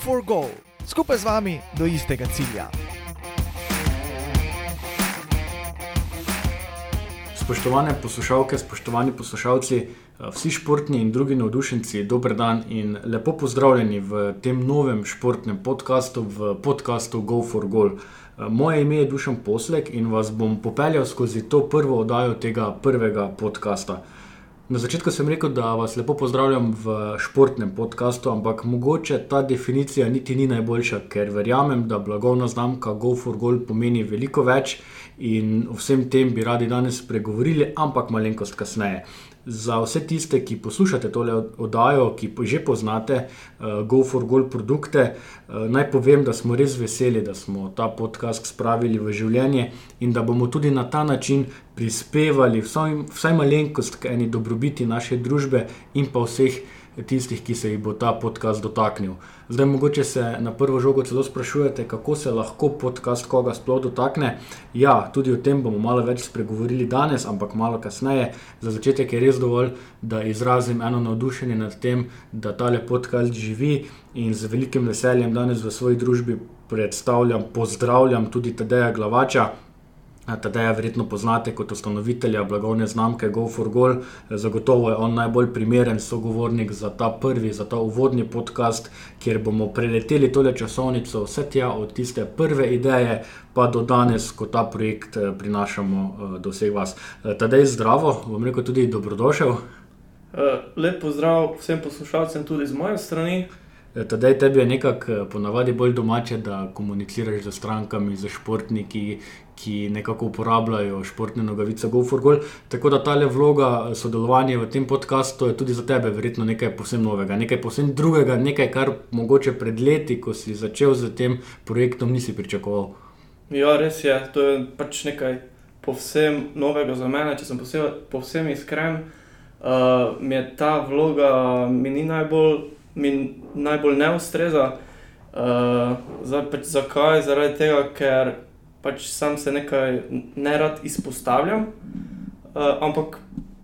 for Goal, skupaj z vami do istega cilja. Spoštovane poslušalke, spoštovani poslušalci, vsi športni in drugi navdušenci, dober dan in lepo pozdravljeni v tem novem športnem podkastu, v podkastu Go for Goal. Moje ime je Dušan Poslek in vas bom popeljal skozi to prvo oddajo tega prvega podcasta. Na začetku sem rekel, da vas lepo pozdravljam v športnem podkastu, ampak mogoče ta definicija niti ni najboljša, ker verjamem, da blagovna znamka Go for Goal pomeni veliko več in o vsem tem bi radi danes spregovorili, ampak malenkost kasneje. Za vse tiste, ki poslušate tole oddajo, ki že poznate uh, Go for Goal produkte, uh, naj povem, da smo res veseli, da smo ta podcast spravili v življenje in da bomo tudi na ta način prispevali vsaj, vsaj malenkost k eni dobrobiti naše družbe in pa vseh tistih, ki se jih bo ta podcast dotaknil. Zdaj, mogoče se na prvo žogo celo sprašujete, kako se lahko podcast koga sploh dotakne. Ja, tudi o tem bomo malo več spregovorili danes, ampak malo kasneje. Za začetek je res dovolj, da izrazim eno navdušenje nad tem, da tale podcast živi in z velikim veseljem danes v svoji družbi predstavljam, pozdravljam tudi Tadeja Glavača. Tadeja verjetno poznate kot ustanovitelja blagovne znamke Go for Goal. Zagotovo je on najbolj primeren sogovornik za ta prvi, za ta uvodni podcast, kjer bomo preleteli tole časovnico, vse tja od tiste prve ideje, pa do danes, ko ta projekt prinašamo do vseh vas. Tadej, zdravo, vam rekel tudi dobrodošel. Lep pozdrav vsem poslušalcem tudi z moje strani. Tadej, tebi je nekako ponavadi bolj domače, da komuniciraš z strankami, z športniki, ki nekako uporabljajo športne nogavice Go for Goal. Tako da ta le vloga sodelovanja v tem podkastu je tudi za tebe verjetno nekaj posebno novega, nekaj posebno drugega, nekaj, kar mogoče pred leti, ko si začel z tem projektom, nisi pričakoval. Ja, res je, to je pač nekaj povsem novega za mene, če sem posebej, povsem iskren. Uh, mi je ta vloga, mi ni najbolj, mi najbolj ne ustreza. Uh, zdaj, pač zakaj? Zaradi tega, ker pač sam se nekaj ne rad izpostavljam. Uh, ampak,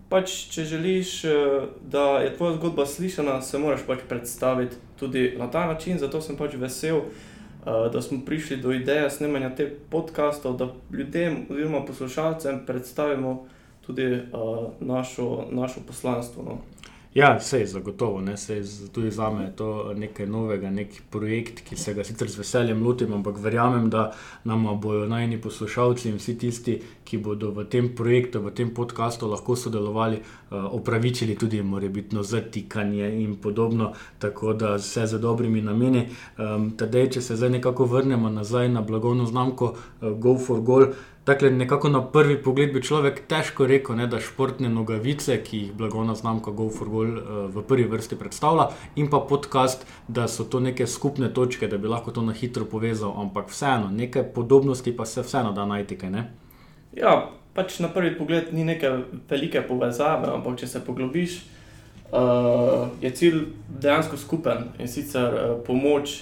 pač, če želiš, uh, da je tvoja zgodba slišana, se moraš pač predstaviti tudi na ta način. Zato sem pač vesel, uh, da smo prišli do ideje snemanja teh podkastov, da ljudem, oziroma poslušalcem, predstavimo tudi uh, našo, našo poslanstvo. No. Ja, vse je zagotovo, ne, sej, tudi za me je to nekaj novega, nek projekt, ki se ga sicer z veseljem lotim, ampak verjamem, da nam bodo najni poslušalci in vsi tisti, ki bodo v tem projektu, v tem podkastu lahko sodelovali, uh, opravičili tudi morebitno zatikanje in podobno, tako da vse za dobrimi nameni. Um, Tadej, če se zdaj nekako vrnemo nazaj na blagovno znamko uh, Go for Goal. Dakle, nekako na prvi pogled bi človek težko rekel, ne, da športne nogavice, ki jih blagovna znamka Go for Goal uh, v prvi vrsti predstavlja, in pa podcast, da so to neke skupne točke, da bi lahko to na hitro povezal, ampak vseeno, nekaj podobnosti pa se vseeno da najti. Ja, pač na prvi pogled ni neke velike povezave, ampak če se poglobiš, uh, je cilj dejansko skupen in sicer uh, pomoč,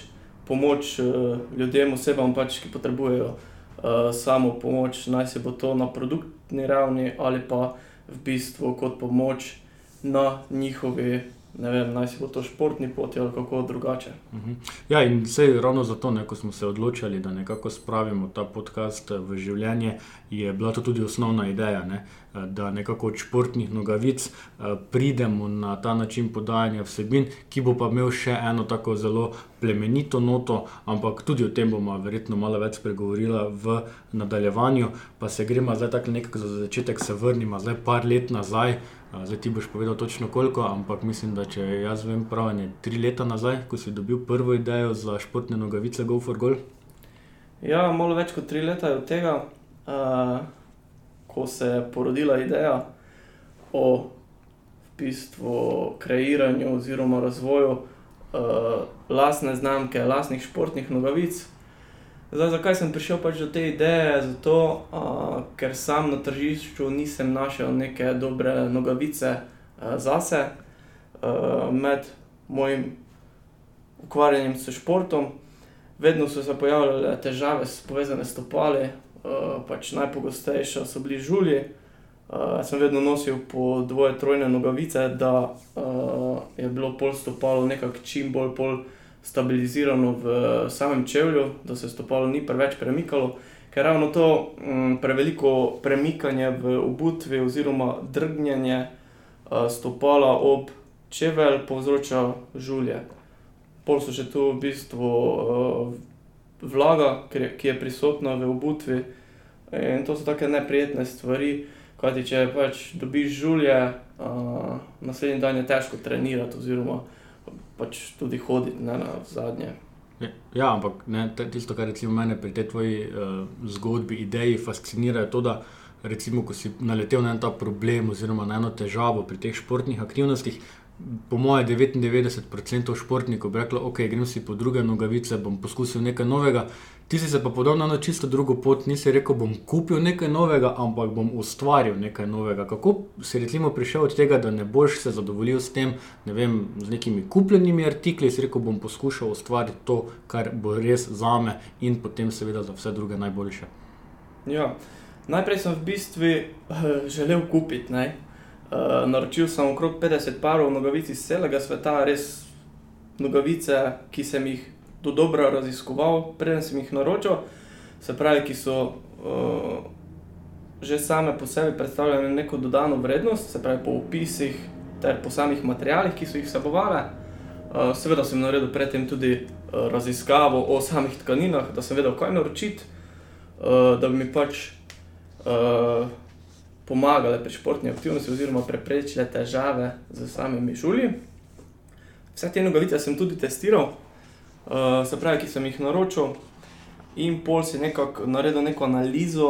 pomoč uh, ljudem, osebam, pač, ki potrebujejo. Eh, samo pomoč, naj se bo to na produktni ravni ali pa v bistvu kot pomoč na njihovi. Ne vem, naj si bo to športni poti ali kako drugače. Mhm. Ja, in vse ravno zato, ne, ko smo se odločili, da nekako spravimo ta podcast v življenje, je bila to tudi osnovna ideja, ne, da nekako od športnih nogavic eh, pridemo na ta način podajanja vsebin, ki bo pa imel še eno tako zelo plemenito noto, ampak tudi o tem bomo verjetno malo več spregovorili v nadaljevanju. Pa se gremo zdaj tako nekako za začetek, se vrnimo zdaj par let nazaj. Zdaj ti boš povedal točno koliko, ampak mislim, da če jaz vem prav, ne tri leta nazaj, ko si dobil prvo idejo za športne nogavice Go for Goal. Ja, malo več kot tri leta je od tega. Uh ko se je porodila ideja o v bistvu kreiranju oziroma razvoju uh, lastne znamke, lastnih športnih nogavic. Zdaj, zakaj sem prišel pač do te ideje? Zato, uh, ker sam na tržišču nisem našel neke dobre nogavice uh, zase, uh, med mojim ukvarjanjem s športom. Vedno so se pojavljale težave, povezane s stopali, Eh, pač najpogostejša so bili žulji. Uh, sem vedno nosil po dvoje, trojne nogavice, da uh, je bilo pol stopalo nekako čim bolj pol stabilizirano v samem čevlju, da se stopalo ni preveč premikalo. Ker ravno to m, preveliko premikanje v obutvi oziroma drgnjenje uh, stopala ob čevelj povzroča žulje. Pol so še tu v bistvu uh, vlaga, ki je, prisotna v obutvi in to so take neprijetne stvari. Kajti, če pač dobiš žulje, uh, naslednji dan je težko trenirati, oziroma pač tudi hoditi ne, na zadnje. Ja, Ja, ampak ne, tisto, kar mene pri tej tvoji uh, zgodbi, ideji fascinira, je to, da recimo, ko si naletel na en ta problem oziroma na eno težavo pri teh športnih aktivnostih. Po mojem, 99% športnikov bi reklo, ok, grem si po druge nogavice, bom poskusil nekaj novega. Ti si se pa podal na eno čisto drugo pot, nisi rekel, bom kupil nekaj novega, ampak bom ustvaril nekaj novega. Kako si recimo prišel od tega, da ne boš se zadovoljil s tem, ne vem, z nekimi kupljenimi artikli, si rekel, bom poskušal ustvariti to, kar bo res za me in potem seveda za vse druge najboljše. Ja. Najprej sem v bistvu uh, želel kupiti. ne. Uh, naročil sem okrog 50 parov nogavic iz celega sveta, res nogavice, ki sem jih do dobro raziskoval, preden sem jih naročil, se pravi, ki so uh, že same po sebi predstavljale neko dodano vrednost, se pravi po opisih ter po samih materialih, ki so jih vsebovale. Uh, seveda sem naredil predtem tudi uh, raziskavo o samih tkaninah, da sem vedel, kaj naročiti, uh, da bi mi pač uh, pomagale pri športni aktivnosti, oziroma preprečile težave z samimi žulji. Vse te nogavice sem tudi testiral, uh, se pravi, ki sem jih naročil, in pol si nekako naredil neko analizo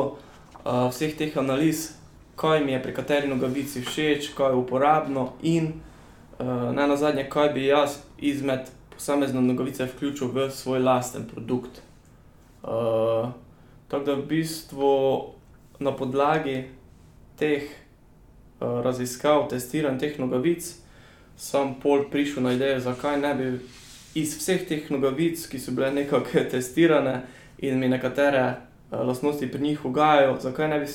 uh, vseh teh analiz, kaj mi je pri kateri nogavici všeč, kaj je uporabno, in uh, ne na zadnje, kaj bi jaz izmed posamezne nogavice vključil v svoj lasten produkt. Uh, tako da v bistvu na podlagi teh uh, raziskav, testiranj teh nogavic, sem pol prišel na idejo, zakaj ne bi iz vseh teh nogavic, ki so bile nekako testirane in mi nekatere uh, lastnosti pri njih ugajajo, zakaj ne bi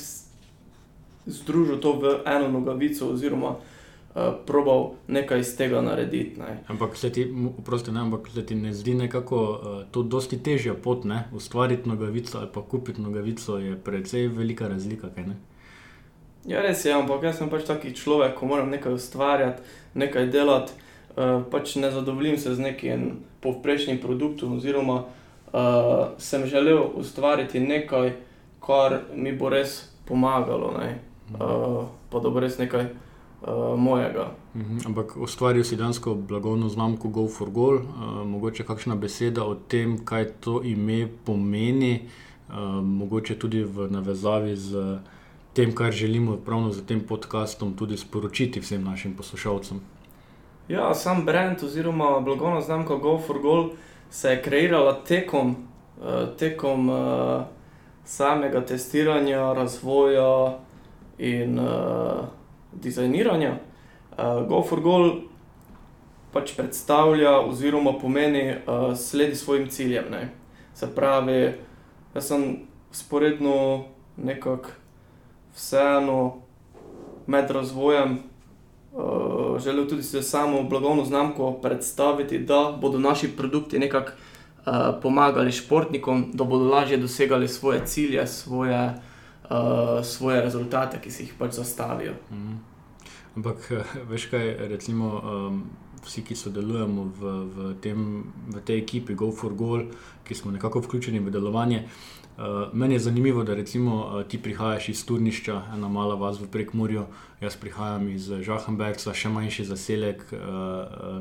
združil to v eno nogavico oziroma uh, probal nekaj iz tega narediti. Ne. Ampak se ti, oprosti, ne, ampak se ti ne zdi nekako uh, to dosti težja pot, ne? ustvariti nogavico ali pa kupiti nogavico je precej velika razlika, kaj ne? Ja, res je, ampak jaz sem pač taki človek, ko moram nekaj ustvarjati, nekaj delati. Uh, pač ne zadovoljim se z nekim povprečnim produktom, oziroma uh, sem želel ustvariti nekaj, kar mi bo res pomagalo, ne? uh, pa da bo res nekaj uh, mojega. Mhm, ampak ustvaril si dansko blagovno znamko Go for Goal. Uh, mogoče kakšna beseda o tem, kaj to ime pomeni, uh, mogoče tudi v navezavi z tem, kar želimo pravno z tem podkastom tudi sporočiti vsem našim poslušalcem. Ja, sam brand oziroma blagovna znamka Go for Goal se je kreirala tekom, uh, tekom uh, samega testiranja, razvoja in uh, dizajniranja. Uh, Go for Goal pač predstavlja oziroma pomeni uh, sledi svojim ciljem. Ne. Se pravi, jaz sem sporedno nekako vseeno med razvojem uh, želel tudi se samo blagovno znamko predstaviti, da bodo naši produkti nekako uh, pomagali športnikom, da bodo lažje dosegali svoje cilje, svoje, uh, svoje rezultate, ki si jih pač zastavijo. Mhm. Ampak, veš kaj, recimo, um, vsi, ki sodelujemo v, v, tem, v tej ekipi Go for Goal, ki smo nekako vključeni v delovanje. Uh, meni je zanimivo, da recimo uh, ti prihajaš iz Turnišča, ena mala vas v Prekmurju, jaz prihajam iz Žahenberga, še manjši zaselek uh,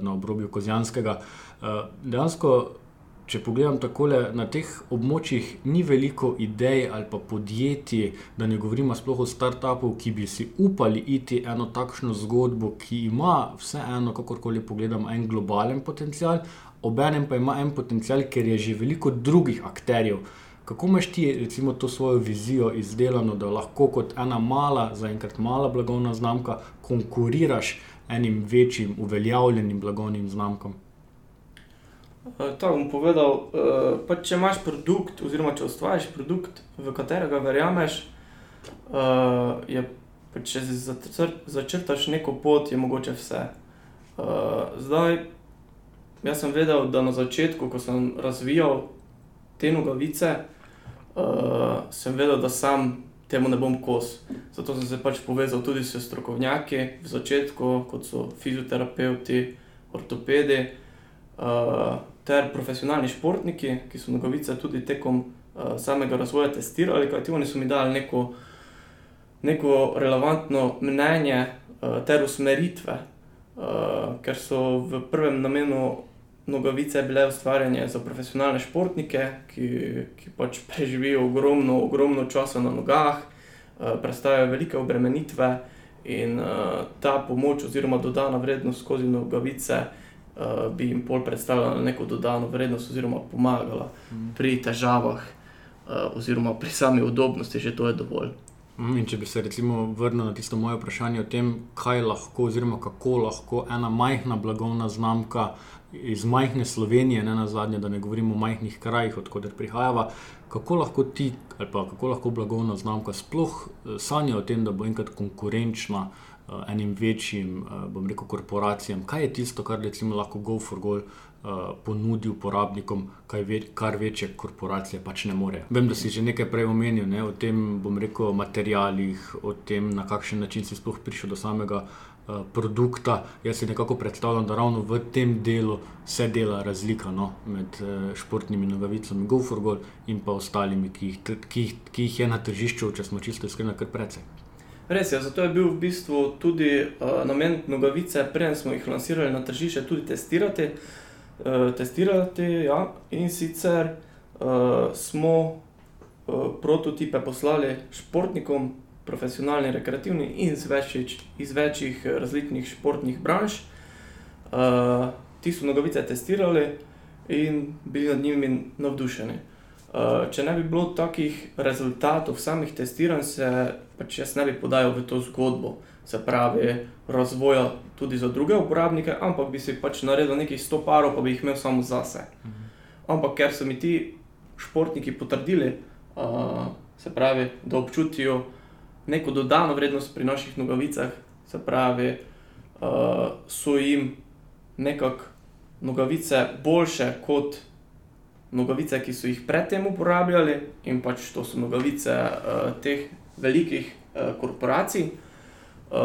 na obrobju Kozjanskega. Uh, dejansko, če pogledam takole, na teh območjih ni veliko idej ali pa podjetij, da ne govorimo sploh o startupu, ki bi si upali iti eno takšno zgodbo, ki ima vseeno, kakorkoli pogledam, en globalen potencial, obenem pa ima en potencial, ker je že veliko drugih akterjev. Kako imaš ti, recimo, to svojo vizijo izdelano, da lahko kot ena mala, zaenkrat mala blagovna znamka, konkuriraš enim večjim, uveljavljenim blagovnim znamkam? Uh, to bom povedal. Uh, pač, če imaš produkt, oziroma če ustvariš produkt, v katerega verjameš, uh, je, pač, če si začrtaš neko pot, je mogoče vse. Zdaj, jaz sem vedel, da na začetku, ko sem razvijal te nogavice, sem vedel, da sam temu ne bom kos. Zato sem se pač povezal tudi s strokovnjaki v začetku, kot so fizioterapeuti, ortopedi uh, ter profesionalni športniki, ki so nogavice tudi tekom uh, samega razvoja testirali, kajti oni so mi dali neko, neko relevantno mnenje uh, ter usmeritve, uh, ker so v prvem namenu nogavice bile ustvarjene za profesionalne športnike, ki, ki pač preživijo ogromno, ogromno časa na nogah, uh, predstavljajo velike obremenitve in uh, ta pomoč oziroma dodana vrednost skozi nogavice. Uh, bi jim pol predstavljala neko dodano vrednost, oziroma pomagala mm. pri težavah, uh, oziroma pri sami udobnosti, že to je dovolj. Mm, in če bi se recimo vrnil na tisto moje vprašanje o tem, kaj lahko, oziroma kako lahko ena majhna blagovna znamka iz majhne Slovenije, ne na zadnje, da ne govorimo o majhnih krajih, odkuder prihajava, kako lahko ti ali pa kako lahko blagovna znamka sploh eh, sanja o tem, da bo enkrat konkurenčna uh, enim večjim, uh, bom rekel, korporacijam. Kaj je tisto, kar recimo lahko GoForGol uh, ponudi uporabnikom, ve, kar večje korporacije pač ne morejo. Vem, da si že nekaj prej omenil ne, o tem, bom rekel, materialih, o tem, na kakšen način si sploh prišel do samega. Eh, produkta. Jaz si nekako predstavljam, da ravno v tem delu se dela razlika no, med uh, športnimi nogavicami, GoForGol in pa ostalimi, ki jih, ki, jih, ki jih je na tržišču, če smo čisto iskreni, kar precej. Res je, zato je bil v bistvu tudi uh, namen nogavice, preden smo jih lansirali na tržišče, tudi testirati. Uh, testirati ja. In sicer uh, smo uh, prototipe poslali športnikom, profesionalni, rekreativni in iz, večič, iz večjih različnih športnih branž. Uh, ti so nogavice testirali in bili nad njimi navdušeni. Uh, če ne bi bilo takih rezultatov samih testiranj, se pač jaz ne bi podajal v to zgodbo, se pravi, razvoja tudi za druge uporabnike, ampak bi si pač naredil nekaj sto parov, pa bi jih imel samo zase. Mhm. Ampak ker so mi ti športniki potrdili, uh, se pravi, da občutijo, neko dodano vrednost pri naših nogavicah, se pravi, uh, so jim nekako nogavice boljše kot nogavice, ki so jih predtem uporabljali, in pač to so nogavice uh, teh velikih uh, korporacij. Uh,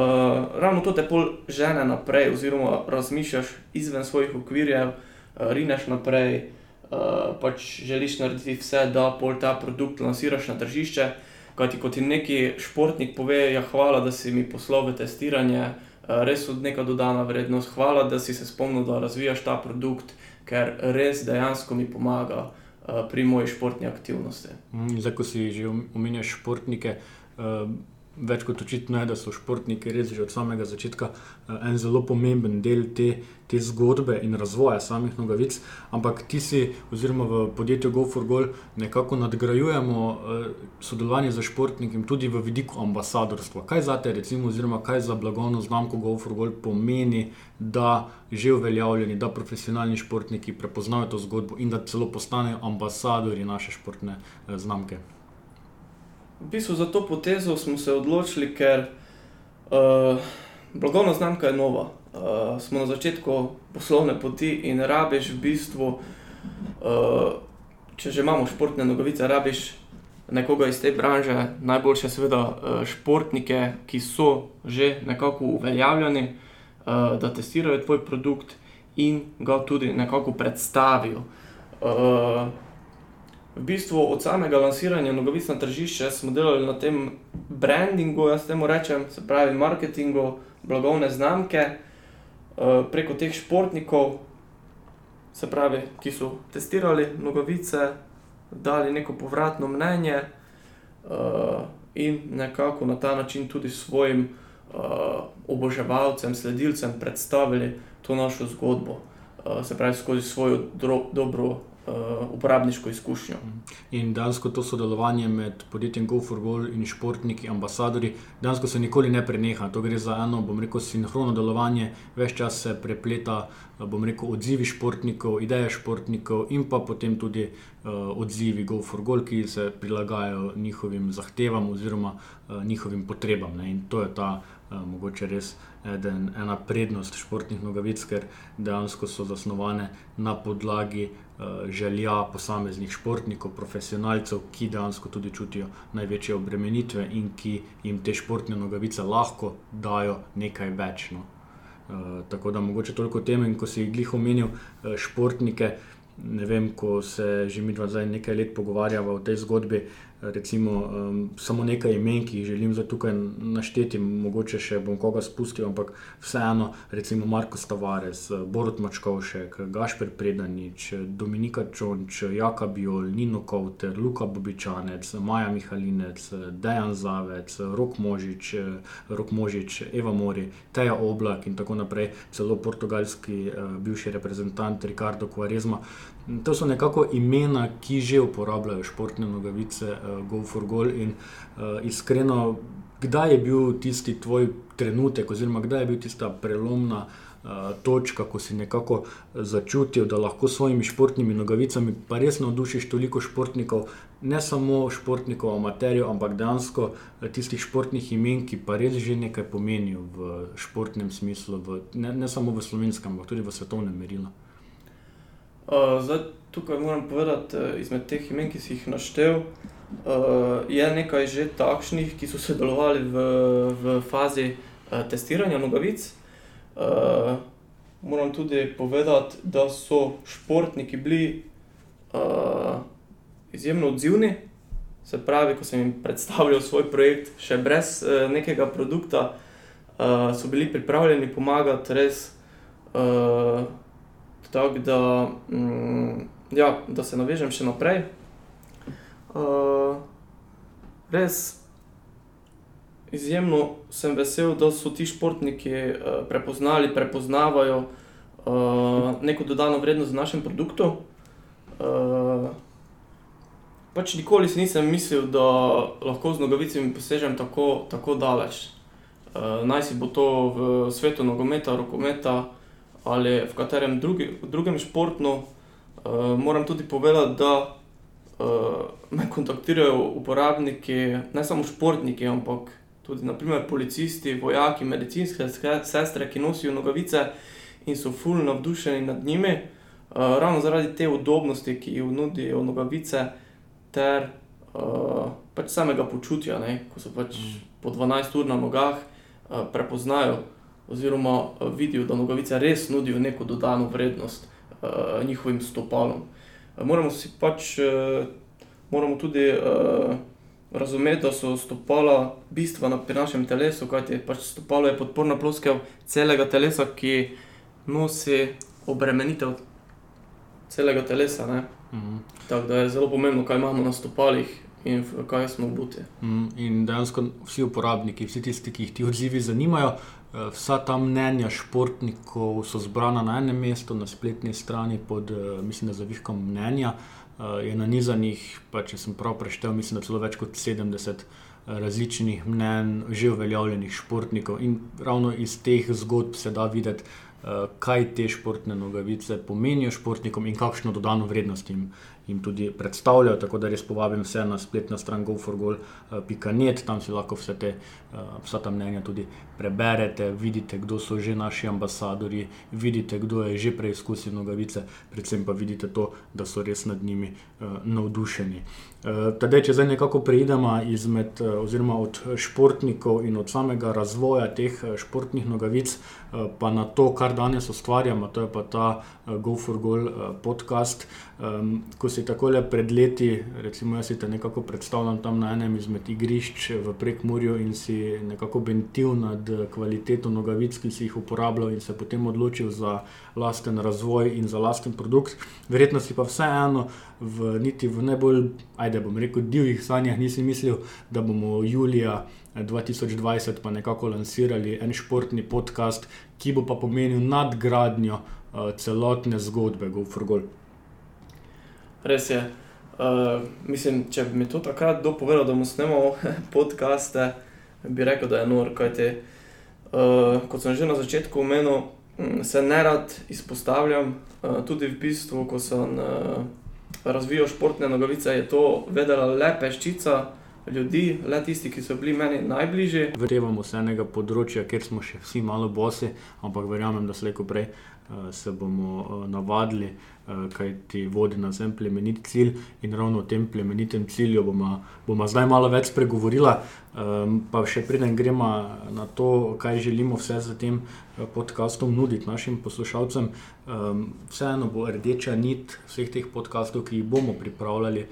ravno to te pol žene naprej, oziroma razmišljaš izven svojih okvirjev, uh, rineš naprej, uh, pač želiš narediti vse, da pol ta produkt lansiraš na tržišče. Kaj ti kot neki športnik pove, ja, hvala, da si mi poslal v testiranje, eh, res od neka dodana vrednost, hvala, da si se spomnil, da razvijaš ta produkt, ker res dejansko mi pomaga uh, pri moji športni aktivnosti. Mm, zdaj, ko si že omenil športnike. Več kot očitno je, da so športniki res že od samega začetka eh, en zelo pomemben del te, te zgodbe in razvoja samih nogavic. Ampak ti si, oziroma v podjetju GoForGol, nekako nadgrajujemo eh, sodelovanje z športniki tudi v vidiku ambasadorstva. Kaj za te, recimo, oziroma kaj za blagovno znamko GoForGol pomeni, da že uveljavljeni, da profesionalni športniki prepoznajo to zgodbo in da celo postanejo ambasadori naše športne eh, znamke. V bistvu za to potezo smo se odločili, ker uh, blagovna znamka je nova. Uh, smo na začetku poslovne poti in rabiš v bistvu, uh, če že imamo športne nogavice, rabiš nekoga iz te branže, najboljše seveda uh, športnike, ki so že nekako uveljavljeni, uh, da testirajo tvoj produkt in ga tudi nekako predstavijo. V bistvu od samega lansiranja nogavic na tržišče smo delali na tem brandingu, jaz temu rečem, se pravi marketingu, blagovne znamke uh, preko teh športnikov, se pravi, ki so testirali nogavice, dali neko povratno mnenje uh, in nekako na ta način tudi svojim uh, oboževalcem, sledilcem predstavili to našo zgodbo. Se pravi, skozi svojo dobro uporabniško izkušnjo. In dejansko to sodelovanje med podjetjem GoForGol in športniki, ambasadori, dejansko se nikoli ne preneha. To gre za eno, bom rekel, sinhrono delovanje, več čas se prepleta, bom rekel, odzivi športnikov, ideje športnikov in pa potem tudi uh, odzivi GoForGol, ki se prilagajajo njihovim zahtevam oziroma uh, njihovim potrebam. Ne? In to je ta mogoče res eden, ena prednost športnih nogavic, ker dejansko so zasnovane na podlagi želja posameznih športnikov, profesionalcev, ki dejansko tudi čutijo največje obremenitve in ki jim te športne nogavice lahko dajo nekaj več. No. Uh, tako da mogoče toliko tem, in ko si jih glih omenil, uh, športnike. Ne vem, ko se že mi dva zdaj nekaj let pogovarjava o tej zgodbi, uh, recimo, um, samo nekaj imen, ki jih želim zdaj tukaj našteti, mogoče še bom koga spustil, ampak vseeno, recimo Marko Stavares, Borod Mačkovšek, Gašper Predanič, Dominika Čonč, Jaka Biol, Nino Kovter, Luka Bobičanec, Maja Mihalinec, Dejan Zavec, Rok Možič, Rok Možič Eva Mori, Teja Oblak in tako naprej, celo portugalski uh, bivši reprezentant Ricardo Quaresma. To so nekako imena, ki že uporabljajo športne nogavice, Go for Goal. In uh, iskreno, kdaj je bil tisti tvoj trenutek, oziroma kdaj je bil tista prelomna uh, točka, ko si nekako začutil, da lahko s svojimi športnimi nogavicami pa res navdušiš toliko športnikov, ne samo športnikov, amaterjev, ampak dejansko tistih športnih imen, ki pa res že nekaj pomenijo v športnem smislu, v, ne, ne samo v slovenskem, ampak tudi v svetovnem merilu. Uh, zdaj, tukaj moram povedati, uh, izmed teh imen, ki si jih naštel, uh, je nekaj že takšnih, ki so sodelovali v, v fazi uh, testiranja nogavic. Uh, moram tudi povedati, da so športniki bili uh, izjemno odzivni. Se pravi, ko sem jim predstavljal svoj projekt, še brez uh, nekega produkta, uh, so bili pripravljeni pomagati res. Uh, Tako da, mm, ja, da se navežem še naprej. Uh, res izjemno sem vesel, da so ti športniki uh, prepoznali, prepoznavajo uh, neko dodano vrednost v našem produktu. Uh, pač nikoli si nisem mislil, da lahko z nogavicami posežem tako, tako daleč. Uh, naj si bo to v svetu nogometa, rokometa ali v katerem drugi, drugem športu, uh, moram tudi povedati, da me kontaktirajo uporabniki, ne samo športniki, ampak tudi naprimer, policisti, vojaki, medicinske sestre, ki nosijo nogavice in so fulno navdušeni nad njimi, uh, ravno zaradi te udobnosti, ki jih nudijo nogavice, ter uh, pač samega počutja, ne? ko so pač mm. po 12 ur na nogah, uh, prepoznajo oziroma vidijo, da nogavice res nudijo neko dodano vrednost uh, njihovim stopalom. Moramo si pač uh, moramo tudi uh, razumeti, da so stopala bistvena pri našem telesu, kajti pač stopalo je podporna ploskev celega telesa, ki nosi obremenitev celega telesa. Mhm. Tako da je zelo pomembno, kaj imamo na stopalih. In kaj smo obuti. Mm, in dejansko vsi uporabniki, vsi tisti, ki jih ti odzivi zanimajo, Eh, vsa ta mnenja športnikov so zbrana na enem mestu, na spletni strani pod eh, mislim, zavihkom mnenja. Eh, je na nizanih, pa če sem prav preštel, mislim, da celo več kot 70 različnih mnen že uveljavljenih športnikov. In ravno iz teh zgodb se da videti, kaj te športne nogavice pomenijo športnikom in kakšno dodano vrednost jim jim tudi predstavljajo. Tako da res povabim vse na spletno stran goforgol.net, tam si lahko vse te, eh, vsa ta mnenja tudi preberete, vidite, kdo so že naši ambasadori, vidite, kdo je že preizkusil nogavice, predvsem pa vidite to, da so res nad njimi uh, navdušeni. Uh, Tadej, če zdaj nekako preidemo izmed, oziroma od športnikov in od samega razvoja teh športnih nogavic, pa na to, kar danes ustvarjamo, to je pa ta Go for Goal uh, podcast. Um, ko si tako le pred leti, recimo, jaz si te nekako predstavljam tam na enem izmed igrišč v Prekmurju in si nekako bentil nad kvaliteto nogavic, ki si jih uporabljal in se potem odločil za lasten razvoj in za lasten produkt. Verjetno si pa vseeno, v, niti v najbolj, ajde bom rekel, divjih sanjah nisi mislil, da bomo julija. 2020 pa nekako lansirali en športni podcast, ki bo pa pomenil nadgradnjo uh, celotne zgodbe GoForGol. Res je. Uh, mislim, če bi mi to takrat dopovedal, da bomo snemali podcaste, bi rekel, da je noro. Kajti, uh, kot sem že na začetku omenil, mm, se ne rad izpostavljam. Uh, tudi v bistvu, ko sem uh, razvijal športne nogavice, je to vedela le peščica ljudi, le tisti, ki so bili meni najbližji. Verjamemo se enega področja, kjer smo še vsi malo bosi, ampak verjamem, da slejko prej uh, se bomo uh, navadili, uh, kaj ti vodi na zem plemenit cilj in ravno o tem plemenitem cilju bomo, bomo zdaj malo več spregovorila. Pa še preden gremo na to, kaj želimo vse z tem podkastom nuditi našim poslušalcem, vseeno bo rdeča nit vseh teh podkastov, ki jih bomo pripravljali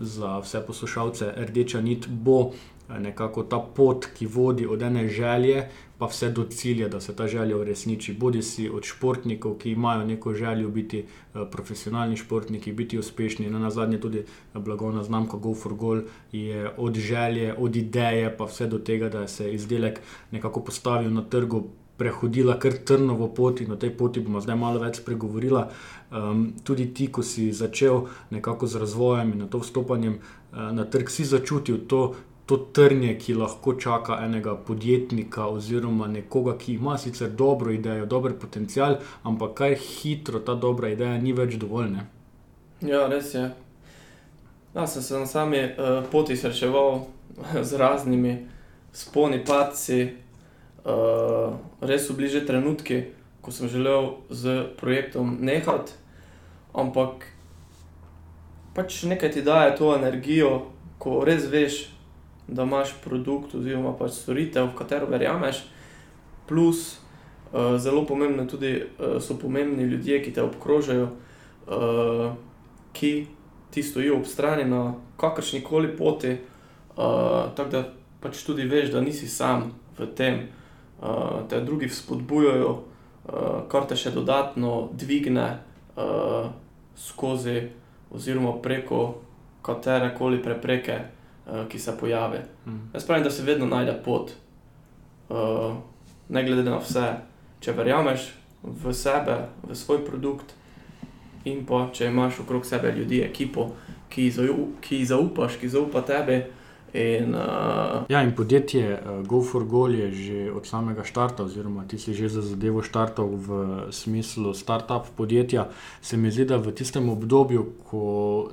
za vse poslušalce. Rdeča nit bo nekako ta pot, ki vodi od ene želje, pa vse do cilja, da se ta želja uresniči. Bodi si od športnikov, ki imajo neko željo biti uh, profesionalni športniki, biti uspešni. Na nazadnje tudi blagovna znamka Go for Goal je od želje, od ideje, pa vse do tega, da se izdelek nekako postavil na trgu. Prehodila kar trnovo pot in o tej poti bomo zdaj malo več spregovorila. Um, tudi ti, ko si začel nekako z razvojem in na to vstopanjem uh, na trg, si začutil to, to trnje, ki lahko čaka enega podjetnika oziroma nekoga, ki ima sicer dobro idejo, dober potencial, ampak kaj hitro ta dobra ideja ni več dovolj. Ne? Ja, res je. Ja, sem se na sami uh, poti srečeval z raznimi sponi, paci. Uh, res so bili že trenutki, ko sem želel z projektom nehati, ampak pač nekaj ti daje to energijo, ko res veš, da imaš produkt oziroma pač storitev, v katero verjameš. Plus, uh, zelo pomembno tudi, uh, so pomembni ljudje, ki te obkrožajo, uh, ki ti stojijo ob strani na kakršni koli poti, uh, tako da pač tudi veš, da nisi sam v tem, uh, te drugi spodbujajo, uh, kar te še dodatno dvigne uh, skozi oziroma preko katere koli prepreke. Eh, ki se pojavi. Mm. Jaz pravim, da se vedno najde pot, uh, ne glede na vse. Če verjameš v sebe, v svoj produkt, in pa če imaš okrog sebe ljudi, ekipo, ki ji zaupaš, ki zaupa tebi. In, uh, ja, in podjetje uh, Go for Goal je že od samega začetka, oziroma ti si že za zadevo štartal v smislu start-up podjetja. Se mi zdi, da v tistem obdobju, ko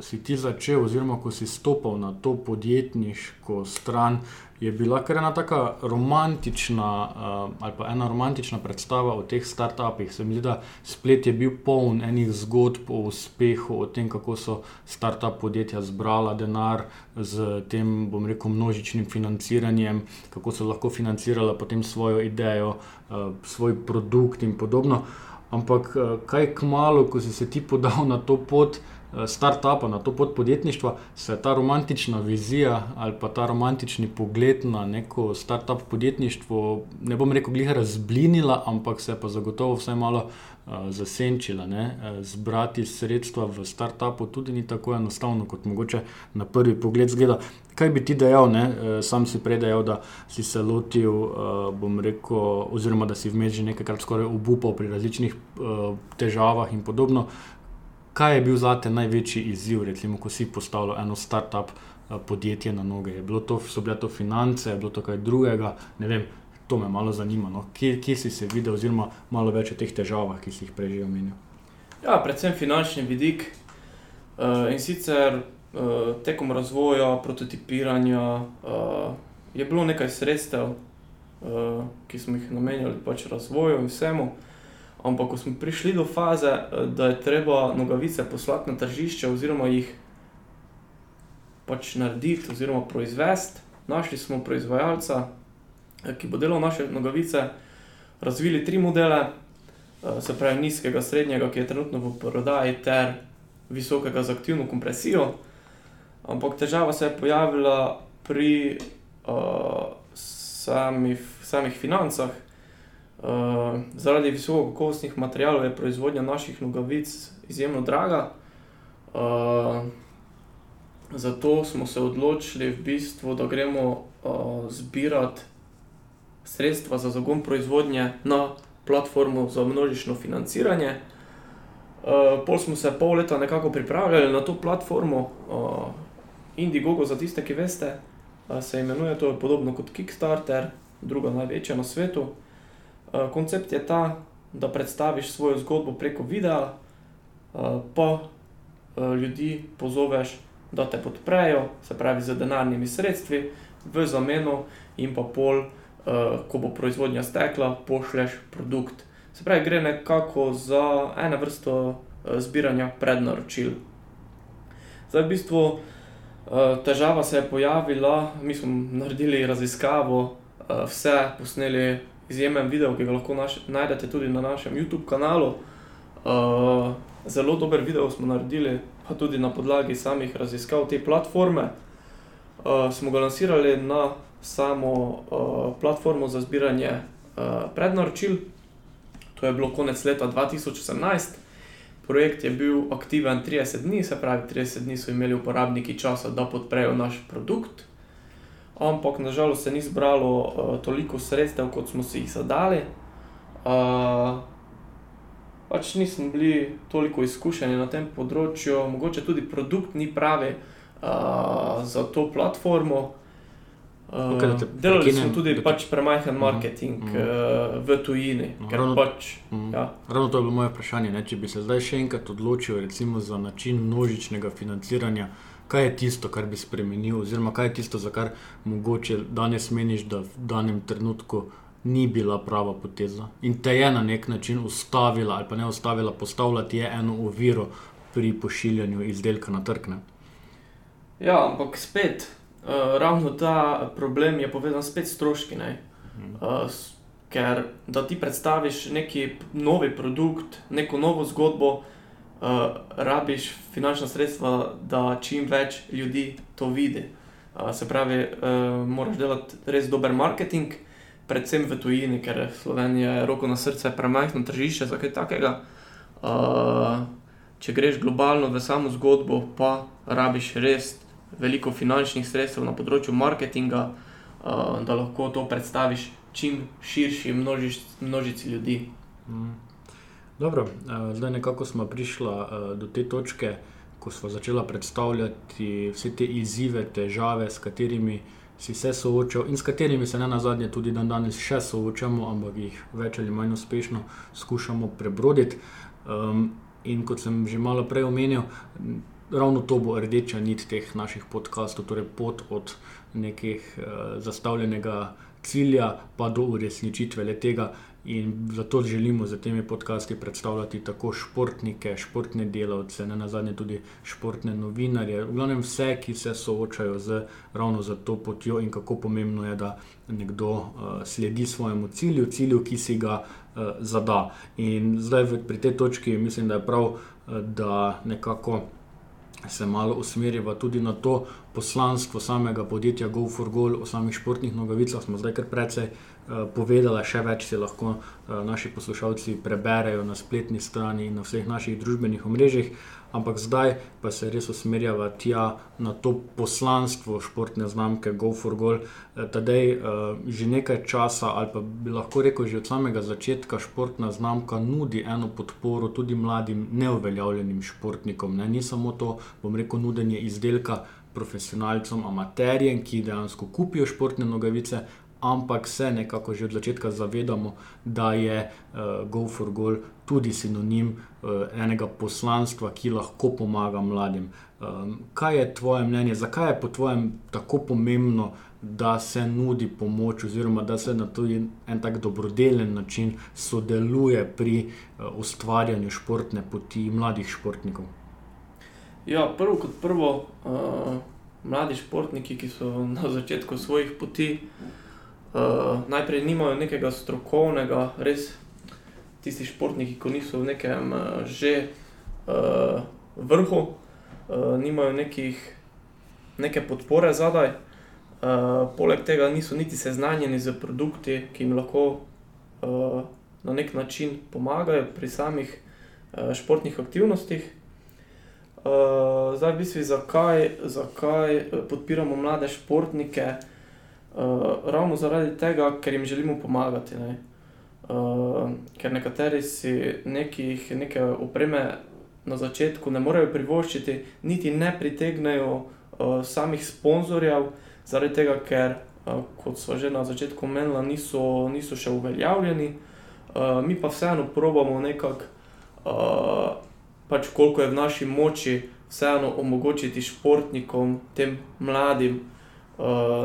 si ti začel, oziroma ko si stopil na to podjetniško stran, je bila kar ena tako romantična, uh, ali pa ena romantična predstava o teh startupih. Se mi zdi, da splet je bil poln enih zgodb o uspehu, o tem, kako so startup podjetja zbrala denar z tem, bom rekel, množičnim financiranjem, kako so lahko financirala potem svojo idejo, uh, svoj produkt in podobno. Ampak uh, kaj kmalo, ko si se ti podal na to pot, start-upa, na to pot podjetništva, se ta romantična vizija ali pa ta romantični pogled na neko start-up podjetništvo, ne bom rekel, glih razblinila, ampak se je pa zagotovo vsaj malo uh, zasenčila. Ne? Eh, zbrati sredstva v start-upu tudi ni tako enostavno, kot mogoče na prvi pogled zgleda. Kaj bi ti dejal, ne? sam si predajal, da si se lotil, uh, rekel, oziroma da si vmes že nekajkrat skoraj obupal pri različnih uh, težavah in podobno. Kaj je bil za te največji izziv, recimo, ko si postavil eno start-up eh, podjetje na noge? To, so bile to finance, je bilo to kaj drugega? Ne vem, to me malo zanima. No? Kje, kje si se videl, oziroma malo več o teh težavah, ki si jih prej omenil? Ja, predvsem finančni vidik. Uh, in sicer uh, tekom razvoja, prototipiranja uh, je bilo nekaj sredstev, uh, ki smo jih namenjali pač razvoju in vsemu. Ampak, ko smo prišli do faze, eh, da je treba nogavice poslati na tržišče, oziroma jih pač narediti, oziroma proizvesti, našli smo proizvajalca, eh, ki bo delal naše nogavice, razvili tri modele, eh, se pravi nizkega, srednjega, ki je trenutno v prodaji, ter visokega z aktivno kompresijo. Ampak težava se je pojavila pri uh, samih, samih financah. Uh, zaradi visokokakovostnih materijalov je proizvodnja naših nogavic izjemno draga. Uh, zato smo se odločili, v bistvu, da gremo uh, zbirati sredstva za zagon proizvodnje na platformo za množično financiranje. Uh, pol smo se pol leta nekako pripravljali na to platformo, uh, Indiegogo, za tiste, ki veste, uh, se imenuje to podobno kot Kickstarter, druga največja na svetu. Eh, koncept je ta, da predstaviš svojo zgodbo preko videa, uh, pa uh, ljudi pozoveš, da te podprejo, se pravi z denarnimi sredstvi, v zameno in pa pol, ko bo proizvodnja stekla, pošlješ produkt. Se pravi, gre nekako za eno vrsto zbiranja prednaročil. Zdaj, v bistvu, težava se je pojavila, mi smo naredili raziskavo, vse posneli izjemen video, ki ga lahko naš, najdete tudi na našem YouTube kanalu. Uh, zelo dober video smo naredili, pa tudi na podlagi samih raziskav te platforme. Uh, smo ga lansirali na samo uh, platformo za zbiranje uh, prednaročil. To je bilo konec leta 2018. Projekt je bil aktiven 30 dni, se pravi, 30 dni so imeli uporabniki časa, da podprejo naš produkt. Ampak nažalost se ni zbralo uh, toliko sredstev, kot smo si jih zadali. Uh, pač nismo bili toliko izkušeni na tem področju, mogoče tudi produkt ni pravi uh, za to platformo. Uh, te delali prekinem, smo tudi te- pač premajhen Mhm, marketing mhm. uh, v tujini, No, ravno- pač. Mhm. Ja. Ravno to je bilo moje vprašanje. Ne? Če bi se zdaj še enkrat odločil recimo, za način množičnega financiranja, kaj je tisto, kar bi spremenil, oziroma kaj je tisto, za kar mogoče danes meniš, da v danem trenutku ni bila prava poteza in te je na nek način ustavila, ali pa ne ustavila, postavila ti je eno oviro pri pošiljanju izdelka na trg. Ne? Ja, ampak spet, uh, ravno ta problem je povezan spet s stroški. ne. Uh, ker da ti predstaviš neki novi produkt, neko novo zgodbo, rabiš finančna sredstva, da čim več ljudi to vidi. Uh, se pravi, uh, moraš delati res dober marketing, predvsem v tujini, ker Slovenija je roko na srce premajhno tržišče za kaj takega. Uh, če greš globalno v samo zgodbo, pa rabiš res veliko finančnih sredstev na področju marketinga, uh, da lahko to predstaviš čim širši množic, množici ljudi. Dobro, eh, zdaj nekako smo prišli eh, do te točke, ko smo začeli predstavljati vse te izzive, težave, s katerimi si se soočal in s katerimi se na zadnje tudi dan danes še soočamo, ampak jih več ali manj uspešno skušamo prebroditi. Um, in kot sem že malo prej omenil, ravno to bo rdeča nit teh naših podkastov, torej pot od nekih uh, zastavljenega cilja pa do uresničitve le tega. In zato želimo z temi podcasti predstavljati tako športnike, športne delavce, ne nazadnje tudi športne novinarje, v glavnem vse, ki se soočajo z ravno za to potjo in kako pomembno je, da nekdo uh, sledi svojemu cilju, cilju, ki si ga uh, zada. In zdaj pri tej točki mislim, da je prav, uh, da nekako se malo usmerjava tudi na to poslanstvo samega podjetja Go for Goal, o samih športnih nogavicah smo zdaj kar precej uh, povedali, še več si lahko uh, naši poslušalci preberejo na spletni strani in na vseh naših družbenih omrežjih. Ampak zdaj pa se res usmerjava tja na to poslanstvo športne znamke Go for Goal. Eh, Tadej, eh, že nekaj časa, ali pa bi lahko rekel, že od samega začetka, športna znamka nudi eno podporo tudi mladim, neuveljavljenim športnikom. Ne? Ni samo to, bom rekel, nudenje izdelka profesionalcem, amaterjem, ki dejansko kupijo športne nogavice. Ampak se nekako že od začetka zavedamo, da je uh, Go for Goal tudi sinonim uh, enega poslanstva, ki lahko pomaga mladim. Um, kaj je tvoje mnenje, zakaj je po tvojem tako pomembno, da se nudi pomoč, oziroma da se na tudi en tak dobrodelen način sodeluje pri uh, ustvarjanju športne poti mladih športnikov? Ja, prvo kot prvo, uh, mladi športniki, ki so na začetku svojih poti, uh, najprej nimajo nekega strokovnega, res tisti športniki, ki niso v nekem uh, že uh, vrhu, uh, nimajo nekih, neke podpore zadaj. Uh, poleg tega niso niti seznanjeni z produkti, ki jim lahko uh, na nek način pomagajo pri samih uh, športnih aktivnostih. Uh, zdaj, v bistvu, zakaj, zakaj eh, podpiramo mlade športnike? Uh, ravno zaradi tega, ker jim želimo pomagati. Ne? Uh, ker nekateri si nekih, neke opreme na začetku ne morejo privoščiti, niti ne pritegnejo uh, samih sponzorjev, zaradi tega, ker, uh, kot smo že na začetku omenili, niso, niso še uveljavljeni. Uh, mi pa vseeno probamo nekako. Uh, pač koliko je v naši moči, vseeno omogočiti športnikom, tem mladim,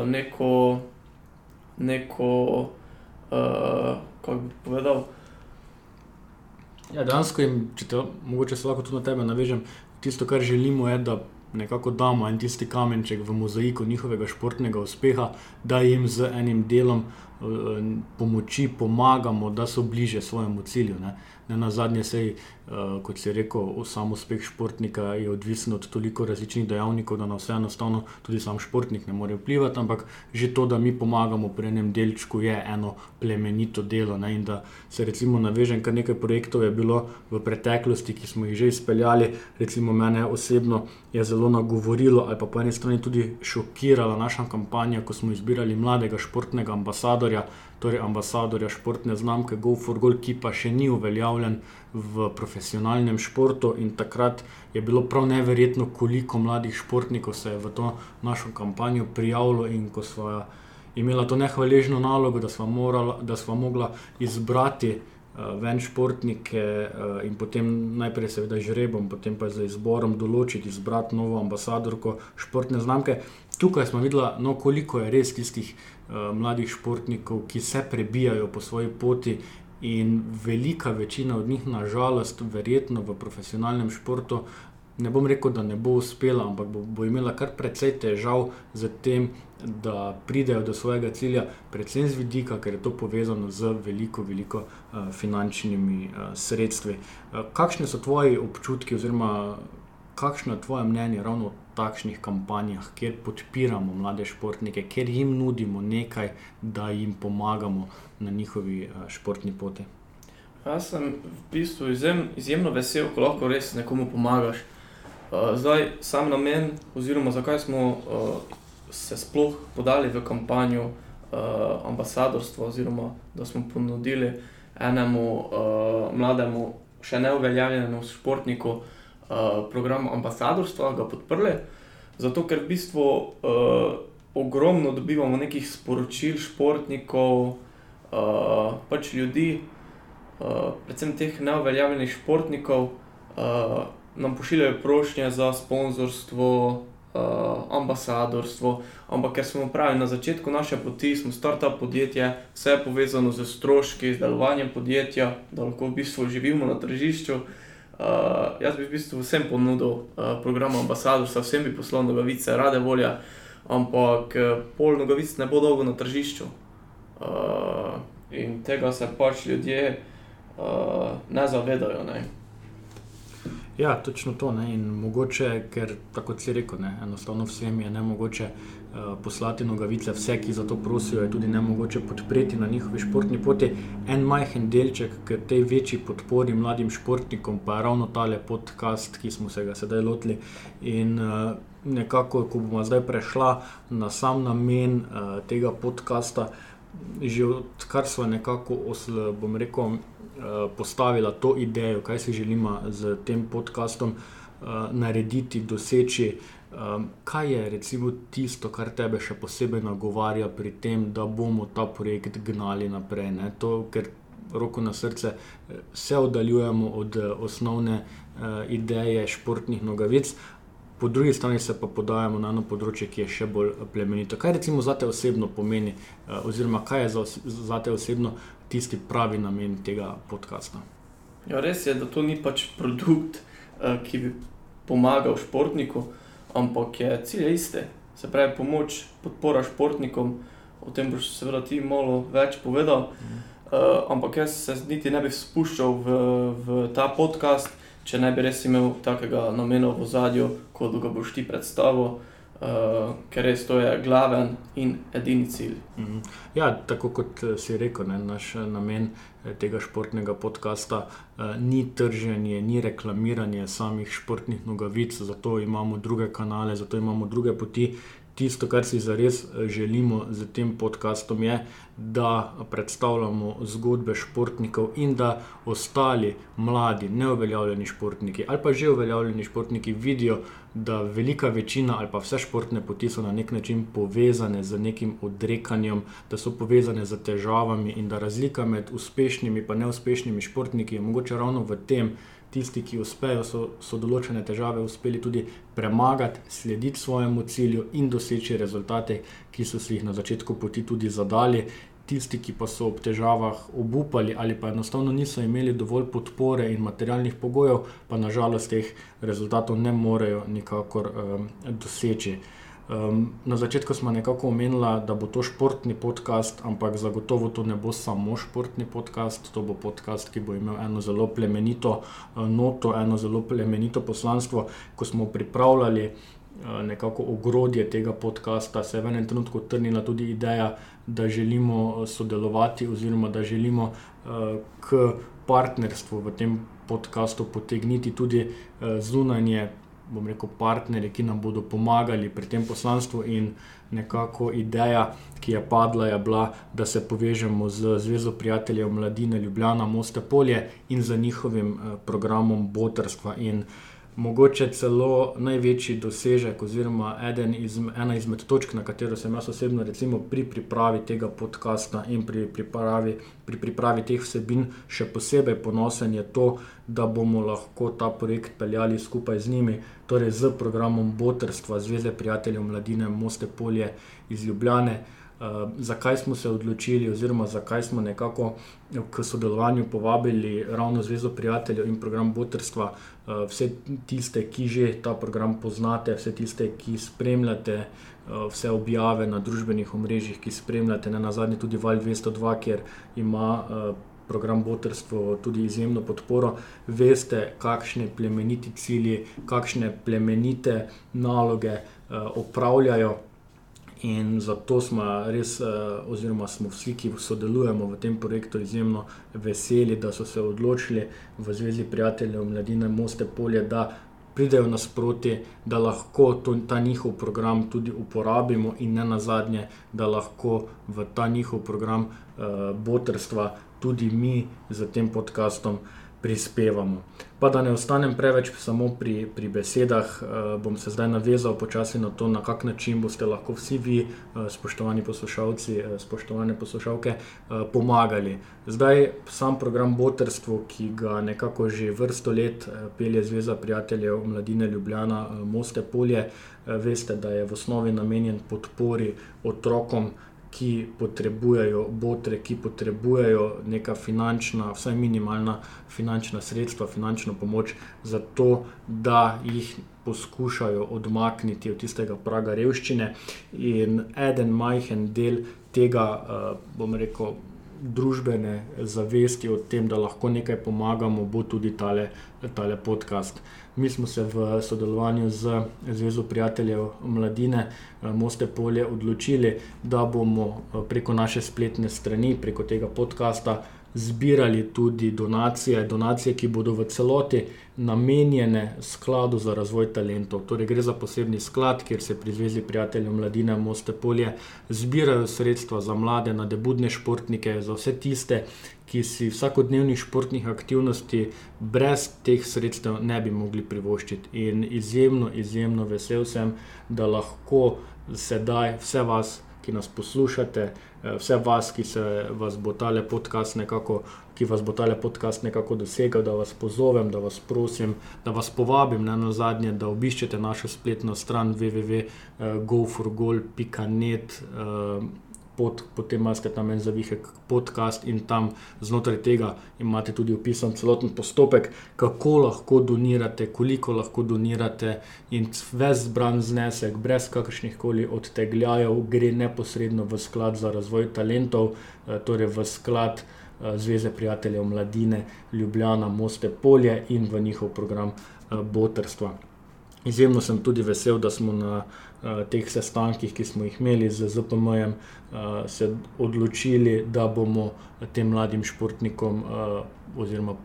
neko, neko uh, kako bi povedal. Ja, dejansko jim, če te mogoče se lahko tudi na tebe navežem, tisto, kar želimo, je, da nekako damo en tisti kamenček v mozaiku njihovega športnega uspeha, da jim z enim delom pomoči pomagamo, da so bliže svojemu cilju. Ne. Ne na zadnje, sej, uh, kot si rekel, sam uspeh športnika je odvisen od toliko različnih dejavnikov, da na vse enostavno tudi sam športnik ne more vplivati, ampak že to, da mi pomagamo pri enem delčku, je eno plemenito delo. Ne? In da se recimo navežem, kar nekaj projektov je bilo v preteklosti, ki smo jih že izpeljali, recimo mene osebno je zelo nagovorilo ali pa po eni strani tudi šokirala naša kampanja, ko smo izbirali mladega športnega ambasadorja torej ambasadorja športne znamke GoForGold, ki pa še ni uveljavljen v profesionalnem športu. In takrat je bilo prav neverjetno, koliko mladih športnikov se je v to našo kampanjo prijavilo in ko smo imeli to nehvaležno nalogo, da smo, morala, da smo mogla izbrati. Uh, ven športnike uh, in potem najprej, seveda, žrebom, potem pa za izborom določiti, izbrati novo ambasadorko športne znamke. Tukaj smo videli, no, koliko je res tistih mladih športnikov, ki se prebijajo po svoji poti, in velika večina od njih, nažalost, verjetno v profesionalnem športu, ne bom rekel, da ne bo uspela, ampak bo, bo imela kar precej težav z tem, da pridejo do svojega cilja, predvsem z vidika, ker je to povezano z veliko, veliko uh, finančnimi uh, sredstvi. Uh, kakšne so tvoji občutki, oziroma kakšno je tvoje mnenje ravno o takšnih kampanjah, kjer podpiramo mlade športnike, kjer jim nudimo nekaj, da jim pomagamo na njihovi uh, športni poti. Jaz sem v bistvu izjem, izjemno vesel, ko lahko res nekomu pomagaš. Uh, zdaj, sam namen, oziroma zakaj smo uh, se sploh podali v kampanjo ambasadorstva, oziroma da smo ponudili enemu mlademu, še neuveljavljenemu športniku, Eh, program ambasadorstva, ga podprli. Zato, ker v bistvu uh, ogromno dobivamo nekih sporočil športnikov, uh, pač ljudi, uh, predvsem teh neuveljavljenih športnikov, uh, nam pošiljajo prošnje za sponzorstvo, uh, ambasadorstvo. Ampak ker smo pravi na začetku naše poti, smo start-up podjetje, vse je povezano z stroški, z delovanjem podjetja, da lahko v bistvu živimo na tržišču. Uh, jaz bi v bistvu vsem ponudil uh, program ambasador, vsem bi poslal nogavice, rade volje, ampak uh, pol nogavic ne bo dolgo na tržišču. Uh, in tega se pač ljudje uh, ne zavedajo. Ne. Ja, točno to. Ne? In mogoče, ker tako si rekel, ne? enostavno vsem je ne mogoče uh, poslati nogavice, vse, ki za to prosijo, je tudi ne mogoče podpreti na njihovi športni poti. En majhen delček k tej večji podpori mladim športnikom, pa je ravno tale podcast, ki smo se ga sedaj lotili. In uh, nekako, ko bomo zdaj prešla na sam namen uh, tega podcasta, že odkar smo nekako, bom rekel, Eh, postavila to idejo, kaj si želimo z tem podkastom narediti, doseči. Um, kaj je recimo tisto, kar tebe še posebej nagovarja pri tem, da bomo ta projekt gnali naprej? To, ker roko na srce se oddaljujemo od osnovne uh, ideje športnih nogavic, po drugi strani se pa podajamo na eno področje, ki je še bolj plemenito. Kaj recimo za te osebno pomeni, uh, oziroma kaj je za, za te osebno tisti pravi namen tega podcasta. Ja, res je, da to ni pač produkt, uh, ki bi pomagal športniku, ampak je cilj iste. Se pravi, pomoč, podpora športnikom, o tem boš seveda ti malo več povedal. Uh, ampak jaz se niti ne bi spuščal v, v ta podcast, če ne bi res imel takega namena v zadju, kot ga boš ti predstavil uh, ker res to je glaven in edini cilj. -hmm. Ja, tako kot eh, si rekel, ne, naš eh, namen tega športnega podcasta uh, ni trženje, ni reklamiranje samih športnih nogavic, zato imamo druge kanale, zato imamo druge poti, tisto, kar si zares eh, želimo z tem podcastom, je, da predstavljamo zgodbe športnikov in da ostali mladi, neuveljavljeni športniki ali pa že uveljavljeni športniki vidijo, da velika večina ali pa vse športne poti so na nek način povezane z nekim odrekanjem, da so povezane z težavami in da razlika med uspešnimi in neuspešnimi športniki je mogoče ravno v tem. Tisti, ki uspejo, so, so določene težave uspeli tudi premagati, slediti svojemu cilju in doseči rezultate, ki so si jih na začetku poti tudi zadali. Tisti, ki pa so ob težavah obupali ali pa enostavno niso imeli dovolj podpore in materialnih pogojev, pa nažalost teh rezultatov ne morejo nikakor um, doseči. Um, na začetku smo nekako omenili, da bo to športni podcast, ampak zagotovo to ne bo samo športni podcast, to bo podcast, ki bo imel eno zelo plemenito uh, noto, eno zelo plemenito poslanstvo. Ko smo pripravljali uh, nekako ogrodje tega podcasta, se je v enem trenutku trnila tudi ideja, da želimo sodelovati oziroma da želimo uh, k partnerstvu v tem podkastu potegniti tudi uh, zunanje bom rekel, partnerje, ki nam bodo pomagali pri tem poslanstvu. In nekako ideja, ki je padla, je bila, da se povežemo z Zvezo prijateljev mladine Ljubljana, Moste Polje in z njihovim eh, programom Botrstva. In mogoče celo največji dosežek, oziroma iz, ena izmed točk, na katero sem jaz osebno, recimo pri pripravi tega podcasta in pri pripravi, pri pripravi teh vsebin, še posebej ponosen je to, da bomo lahko ta projekt peljali skupaj z njimi, torej z programom Botrstva Zveze prijateljev mladine Moste Polje iz Ljubljane. Uh, zakaj smo se odločili, oziroma zakaj smo nekako k sodelovanju povabili ravno Zvezo prijateljev in program Botrstva, uh, vse tiste, ki že ta program poznate, vse tiste, ki spremljate uh, vse objave na družbenih omrežjih, ki spremljate na zadnje tudi Val 202, kjer ima program Botrstvo tudi izjemno podporo, veste, kakšne plemeniti cilji, kakšne plemenite naloge uh, opravljajo. In zato smo res, eh, oziroma smo vsi, ki sodelujemo v tem projektu, izjemno veseli, da so se odločili v Zvezi prijateljev Mladine Moste Polje, da pridejo nasproti, da lahko to, ta njihov program tudi uporabimo, in ne nazadnje, da lahko v ta njihov program uh, botrstva tudi mi z tem podcastom prispevamo. Pa da ne ostanem preveč samo pri, pri besedah, uh, bom se zdaj navezal počasi na to, na kak način boste lahko vsi vi, uh, spoštovani poslušalci, uh, spoštovane poslušalke, pomagali. Zdaj sam program Botrstvo, ki ga nekako že vrsto let pelje Zveza prijateljev Mladine Ljubljana, Moste Polje, veste, da je v osnovi namenjen podpori otrokom ki potrebujejo botre, ki potrebujejo neka finančna, vsaj minimalna finančna sredstva, finančno pomoč, zato da jih poskušajo odmakniti od tistega praga revščine. In eden majhen del tega, uh, bom rekel, družbene zavesti o tem, da lahko nekaj pomagamo, bo tudi tale, tale podcast. Mi smo se v sodelovanju z Zvezo prijateljev mladine eh, Moste Polje odločili, da bomo eh, preko naše spletne strani, preko tega podcasta, zbirali tudi donacije, donacije, ki bodo v celoti namenjene skladu za razvoj talentov. Torej, gre za posebni sklad, kjer se pri Zvezi prijateljev mladine Moste Polje zbirajo sredstva za mlade, nadebudne športnike, za vse tiste, ki si vsakodnevnih športnih aktivnosti brez teh sredstev ne bi mogli privoščiti. In izjemno, izjemno vesel sem, da lahko sedaj vse vas ki nas poslušate, vse vas, ki se vas bo tale podcast nekako, ki vas bo tale podcast nekako dosegel, da vas pozovem, da vas prosim, da vas povabim na zadnje, da obiščete našo spletno stran www.goforgol.net. Pot, potem imate tam en zavihek podcast in tam znotraj tega imate tudi opisan celoten postopek, kako lahko donirate, koliko lahko donirate in ves zbran znesek, brez kakršnih koli odtegljajev, gre neposredno v sklad za razvoj talentov, eh, torej v sklad. Eh, Zveze prijateljev mladine Ljubljana, Moste Polje in v njihov program eh, Botrstva. Izjemno sem tudi vesel, da smo na uh, teh sestankih, ki smo jih imeli z ZPM-jem, uh, se odločili, da bomo tem mladim športnikom, uh, oziroma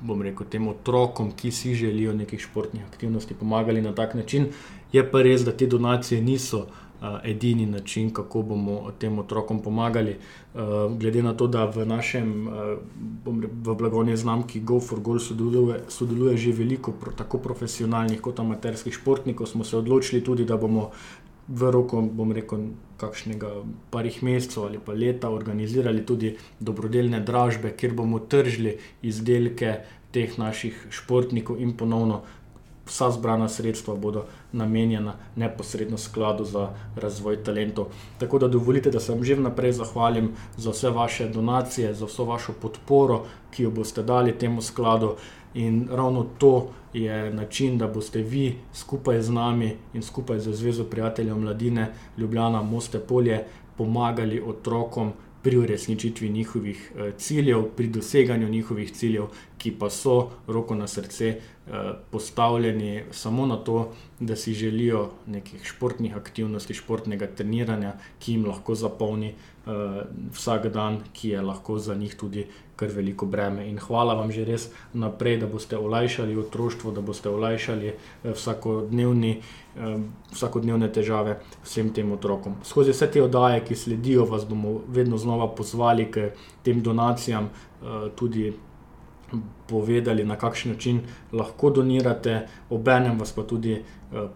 bom rekel tem otrokom, ki si želijo nekih športnih aktivnosti, pomagali na tak način. Je pa res, da te donacije niso edini način, kako bomo tem otrokom pomagali. Glede na to, da v našem v blagovni znamki GoForGold sodeluje, sodeluje že veliko tako profesionalnih kot amaterskih športnikov, smo se odločili tudi, da bomo v roku, bom rekel, kakšnega parih mesecev ali pa leta organizirali tudi dobrodelne dražbe, kjer bomo tržili izdelke, teh naših športnikov in ponovno vsa zbrana sredstva bodo namenjena neposredno skladu za razvoj talentov. Tako da dovolite, da se vam že vnaprej zahvalim za vse vaše donacije, za vso vašo podporo, ki jo boste dali temu skladu. In ravno to je način, da boste vi skupaj z nami in skupaj z Zvezo prijateljev mladine Ljubljana Moste Polje pomagali otrokom pri uresničitvi njihovih eh, ciljev, pri doseganju njihovih ciljev, ki pa so, roko na srce, eh, postavljeni samo na to, da si želijo nekih športnih aktivnosti, športnega treniranja, ki jim lahko zapolni uh, vsak dan, ki je lahko za njih tudi kar veliko breme. In hvala vam že res naprej, da boste olajšali otroštvo, da boste olajšali uh, vsakodnevni. Vsakodnevne težave vsem tem otrokom. Skozi vse te oddaje, ki sledijo, vas bomo vedno znova pozvali k tem donacijam, tudi povedali, na kakšen način lahko donirate, obenem vas pa tudi eh,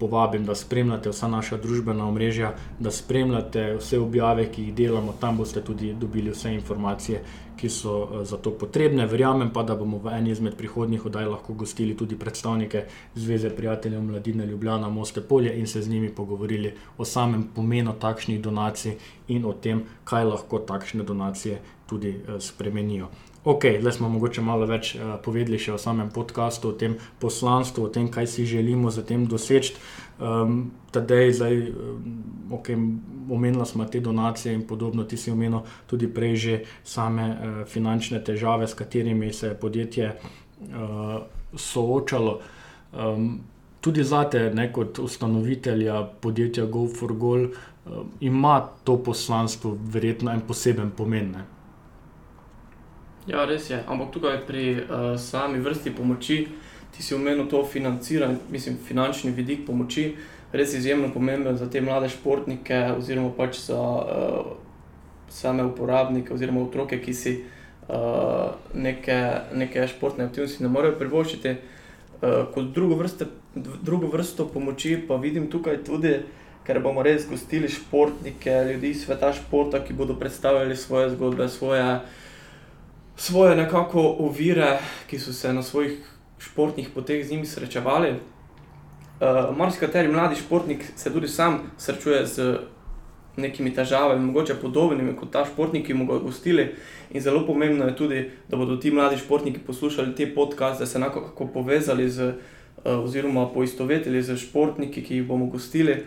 povabim, da spremljate vsa naša družbena omrežja, da spremljate vse objave, ki jih delamo, tam boste tudi dobili vse informacije, ki so eh, za to potrebne. Verjamem pa, da bomo v eni izmed prihodnjih oddaj lahko gostili tudi predstavnike Zveze prijateljev mladine Ljubljana Moste Polje in se z njimi pogovorili o samem pomenu takšnih donacij in o tem, kaj lahko takšne donacije tudi eh, spremenijo. Ok, zdaj smo mogoče malo več uh, povedali še o samem podkastu, o tem poslanstvu, o tem, kaj si želimo za tem doseči. Um, Tadej, zdaj, um, okay, omenila smo te donacije in podobno, ti si omenil tudi prej že same uh, finančne težave, s katerimi se je podjetje uh, soočalo. Um, tudi zate, ne, kot ustanovitelja podjetja GoForGoal, uh, ima to poslanstvo verjetno en poseben pomen. Ne? Ja, res je. Ampak tukaj pri uh, sami vrsti pomoči, ti si omenil to financiranje, mislim, finančni vidik pomoči, res izjemno pomemben za te mlade športnike, oziroma pač za uh, same uporabnike, oziroma otroke, ki si uh, neke, neke športne aktivnosti ne morejo privoščiti. Uh, kot drugo, vrste, drugo vrsto pomoči pa vidim tukaj tudi. Ker bomo res gostili športnike, ljudi iz sveta športa, ki bodo predstavljali svoje zgodbe, svoje uh, svoje nekako ovire, ki so se na svojih športnih poteh z njimi srečevali. Uh, Marsikateri mladi športnik se tudi sam srečuje z nekimi težavami, mogoče podobnimi kot ta športniki, ki mu ga gostili. In zelo pomembno je tudi, da bodo ti mladi športniki poslušali te podkaste, se nekako povezali z, uh, oziroma poistovetili z športniki, ki jih bomo gostili.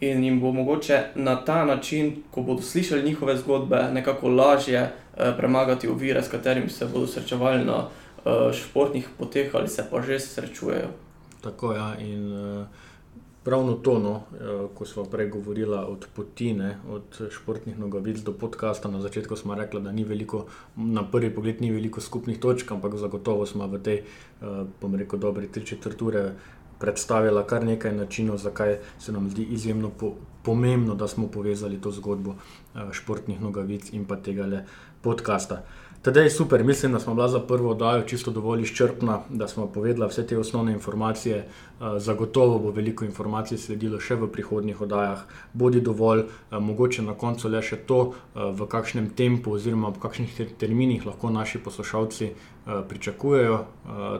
In jim bo mogoče na ta način, ko bodo slišali njihove zgodbe, nekako lažje Eh, premagati ovire, s katerimi se bodo srečevali na uh, športnih poteh ali se pa že srečujejo. Tako je. Ja, in uh, pravno to, no, uh, ko smo prej govorili od potine, od športnih nogavic do podcasta, na začetku smo rekli, da ni veliko, na prvi pogled ni veliko skupnih točk, ampak zagotovo smo v tej, uh, bom rekel, dobri tri četrture. Predstavila kar nekaj načinov, zakaj se nam zdi izjemno po, pomembno, da smo povezali to zgodbo uh, športnih nogavic in pa tega le podcasta. Teda je super, mislim, da smo bila za prvo oddajo čisto dovolj izčrpna, da smo povedali vse te osnovne informacije. Eh, zagotovo bo veliko informacij sledilo še v prihodnjih oddajah. Bodi dovolj, eh, mogoče na koncu le še to, v kakšnem tempu oziroma v kakšnih terminih lahko naši poslušalci pričakujejo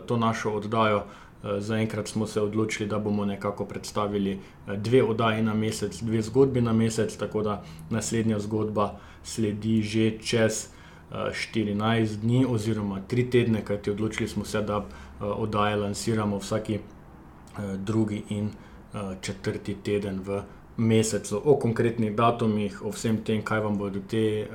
to našo oddajo. Zaenkrat smo se odločili, da bomo nekako predstavili dve oddaji na mesec, dve zgodbi na mesec, tako da naslednja zgodba sledi že čez. 14 dni oziroma 3 tedne, kajti odločili smo se, da eh, oddaje lansiramo vsaki eh, drugi in eh, četrti teden v mesecu. O konkretnih datumih, o vsem tem, kaj vam bodo te,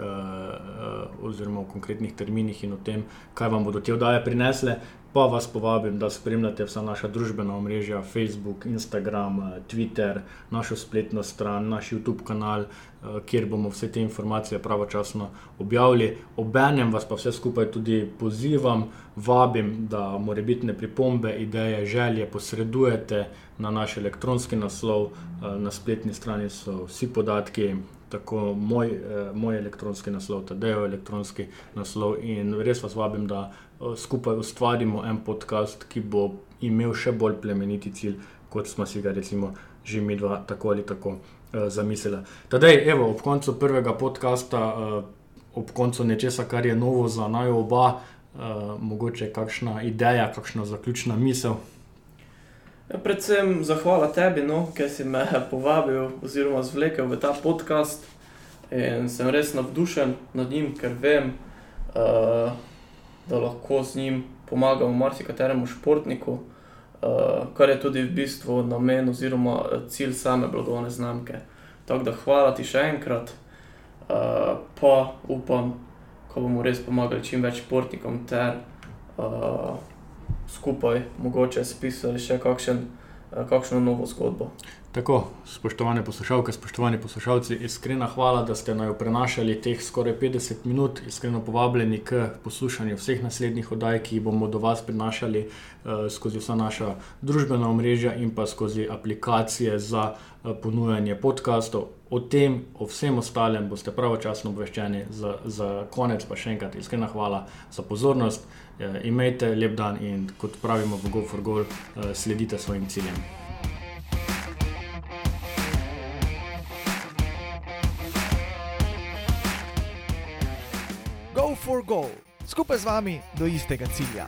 oziroma o konkretnih terminih in o tem, kaj vam bodo te oddaje prinesle, pa vas povabim, da spremljate vsa naša družbena omrežja, Facebook, Instagram, Twitter, našo spletno stran, naš YouTube kanal, eh, kjer bomo vse te informacije pravočasno objavili. Obenem vas pa vse skupaj tudi pozivam, vabim, da morebitne pripombe, ideje, želje posredujete na naš elektronski naslov, eh, na spletni strani so vsi podatki. Tako moj, eh, moj elektronski naslov, tudi elektronski naslov, in res vas vabim, da Eh, skupaj ustvarimo en podcast, ki bo imel še bolj plemeniti cilj, kot smo si ga recimo že mi dva tako ali tako uh, zamislili. Tadej, evo, ob koncu prvega podcasta, uh, ob koncu nečesa, kar je novo za naj oba, uh, mogoče kakšna ideja, kakšna zaključna misel. Ja, predvsem zahvala tebi, no, ker si me povabil oziroma zvlekel v ta podcast. In sem res navdušen nad njim, ker vem, uh, da lahko z njim pomagamo marsikateremu športniku, uh, kar je tudi v bistvu namen oziroma cilj same blagovne znamke. Tako da hvala ti še enkrat, uh, pa upam, ko bomo res pomagali čim več športnikom ter uh, skupaj mogoče spisali še kakšen, uh, kakšno novo zgodbo. Tako, spoštovane poslušalke, spoštovani poslušalci, iskrena hvala, da ste nam prenašali teh skoraj 50 minut, iskreno povabljeni k poslušanju vseh naslednjih oddaj, ki jih bomo do vas prenašali uh, skozi vsa naša družbena omrežja in pa skozi aplikacije za uh, ponujanje podkastov. O tem, o vsem ostalem boste pravočasno obveščeni. Za, za konec pa še enkrat iskrena hvala za pozornost. Uh, imejte lep dan in kot pravimo v Go for Goal, uh, sledite svojim ciljem. Go for goal, skupaj z vami do istega cilja.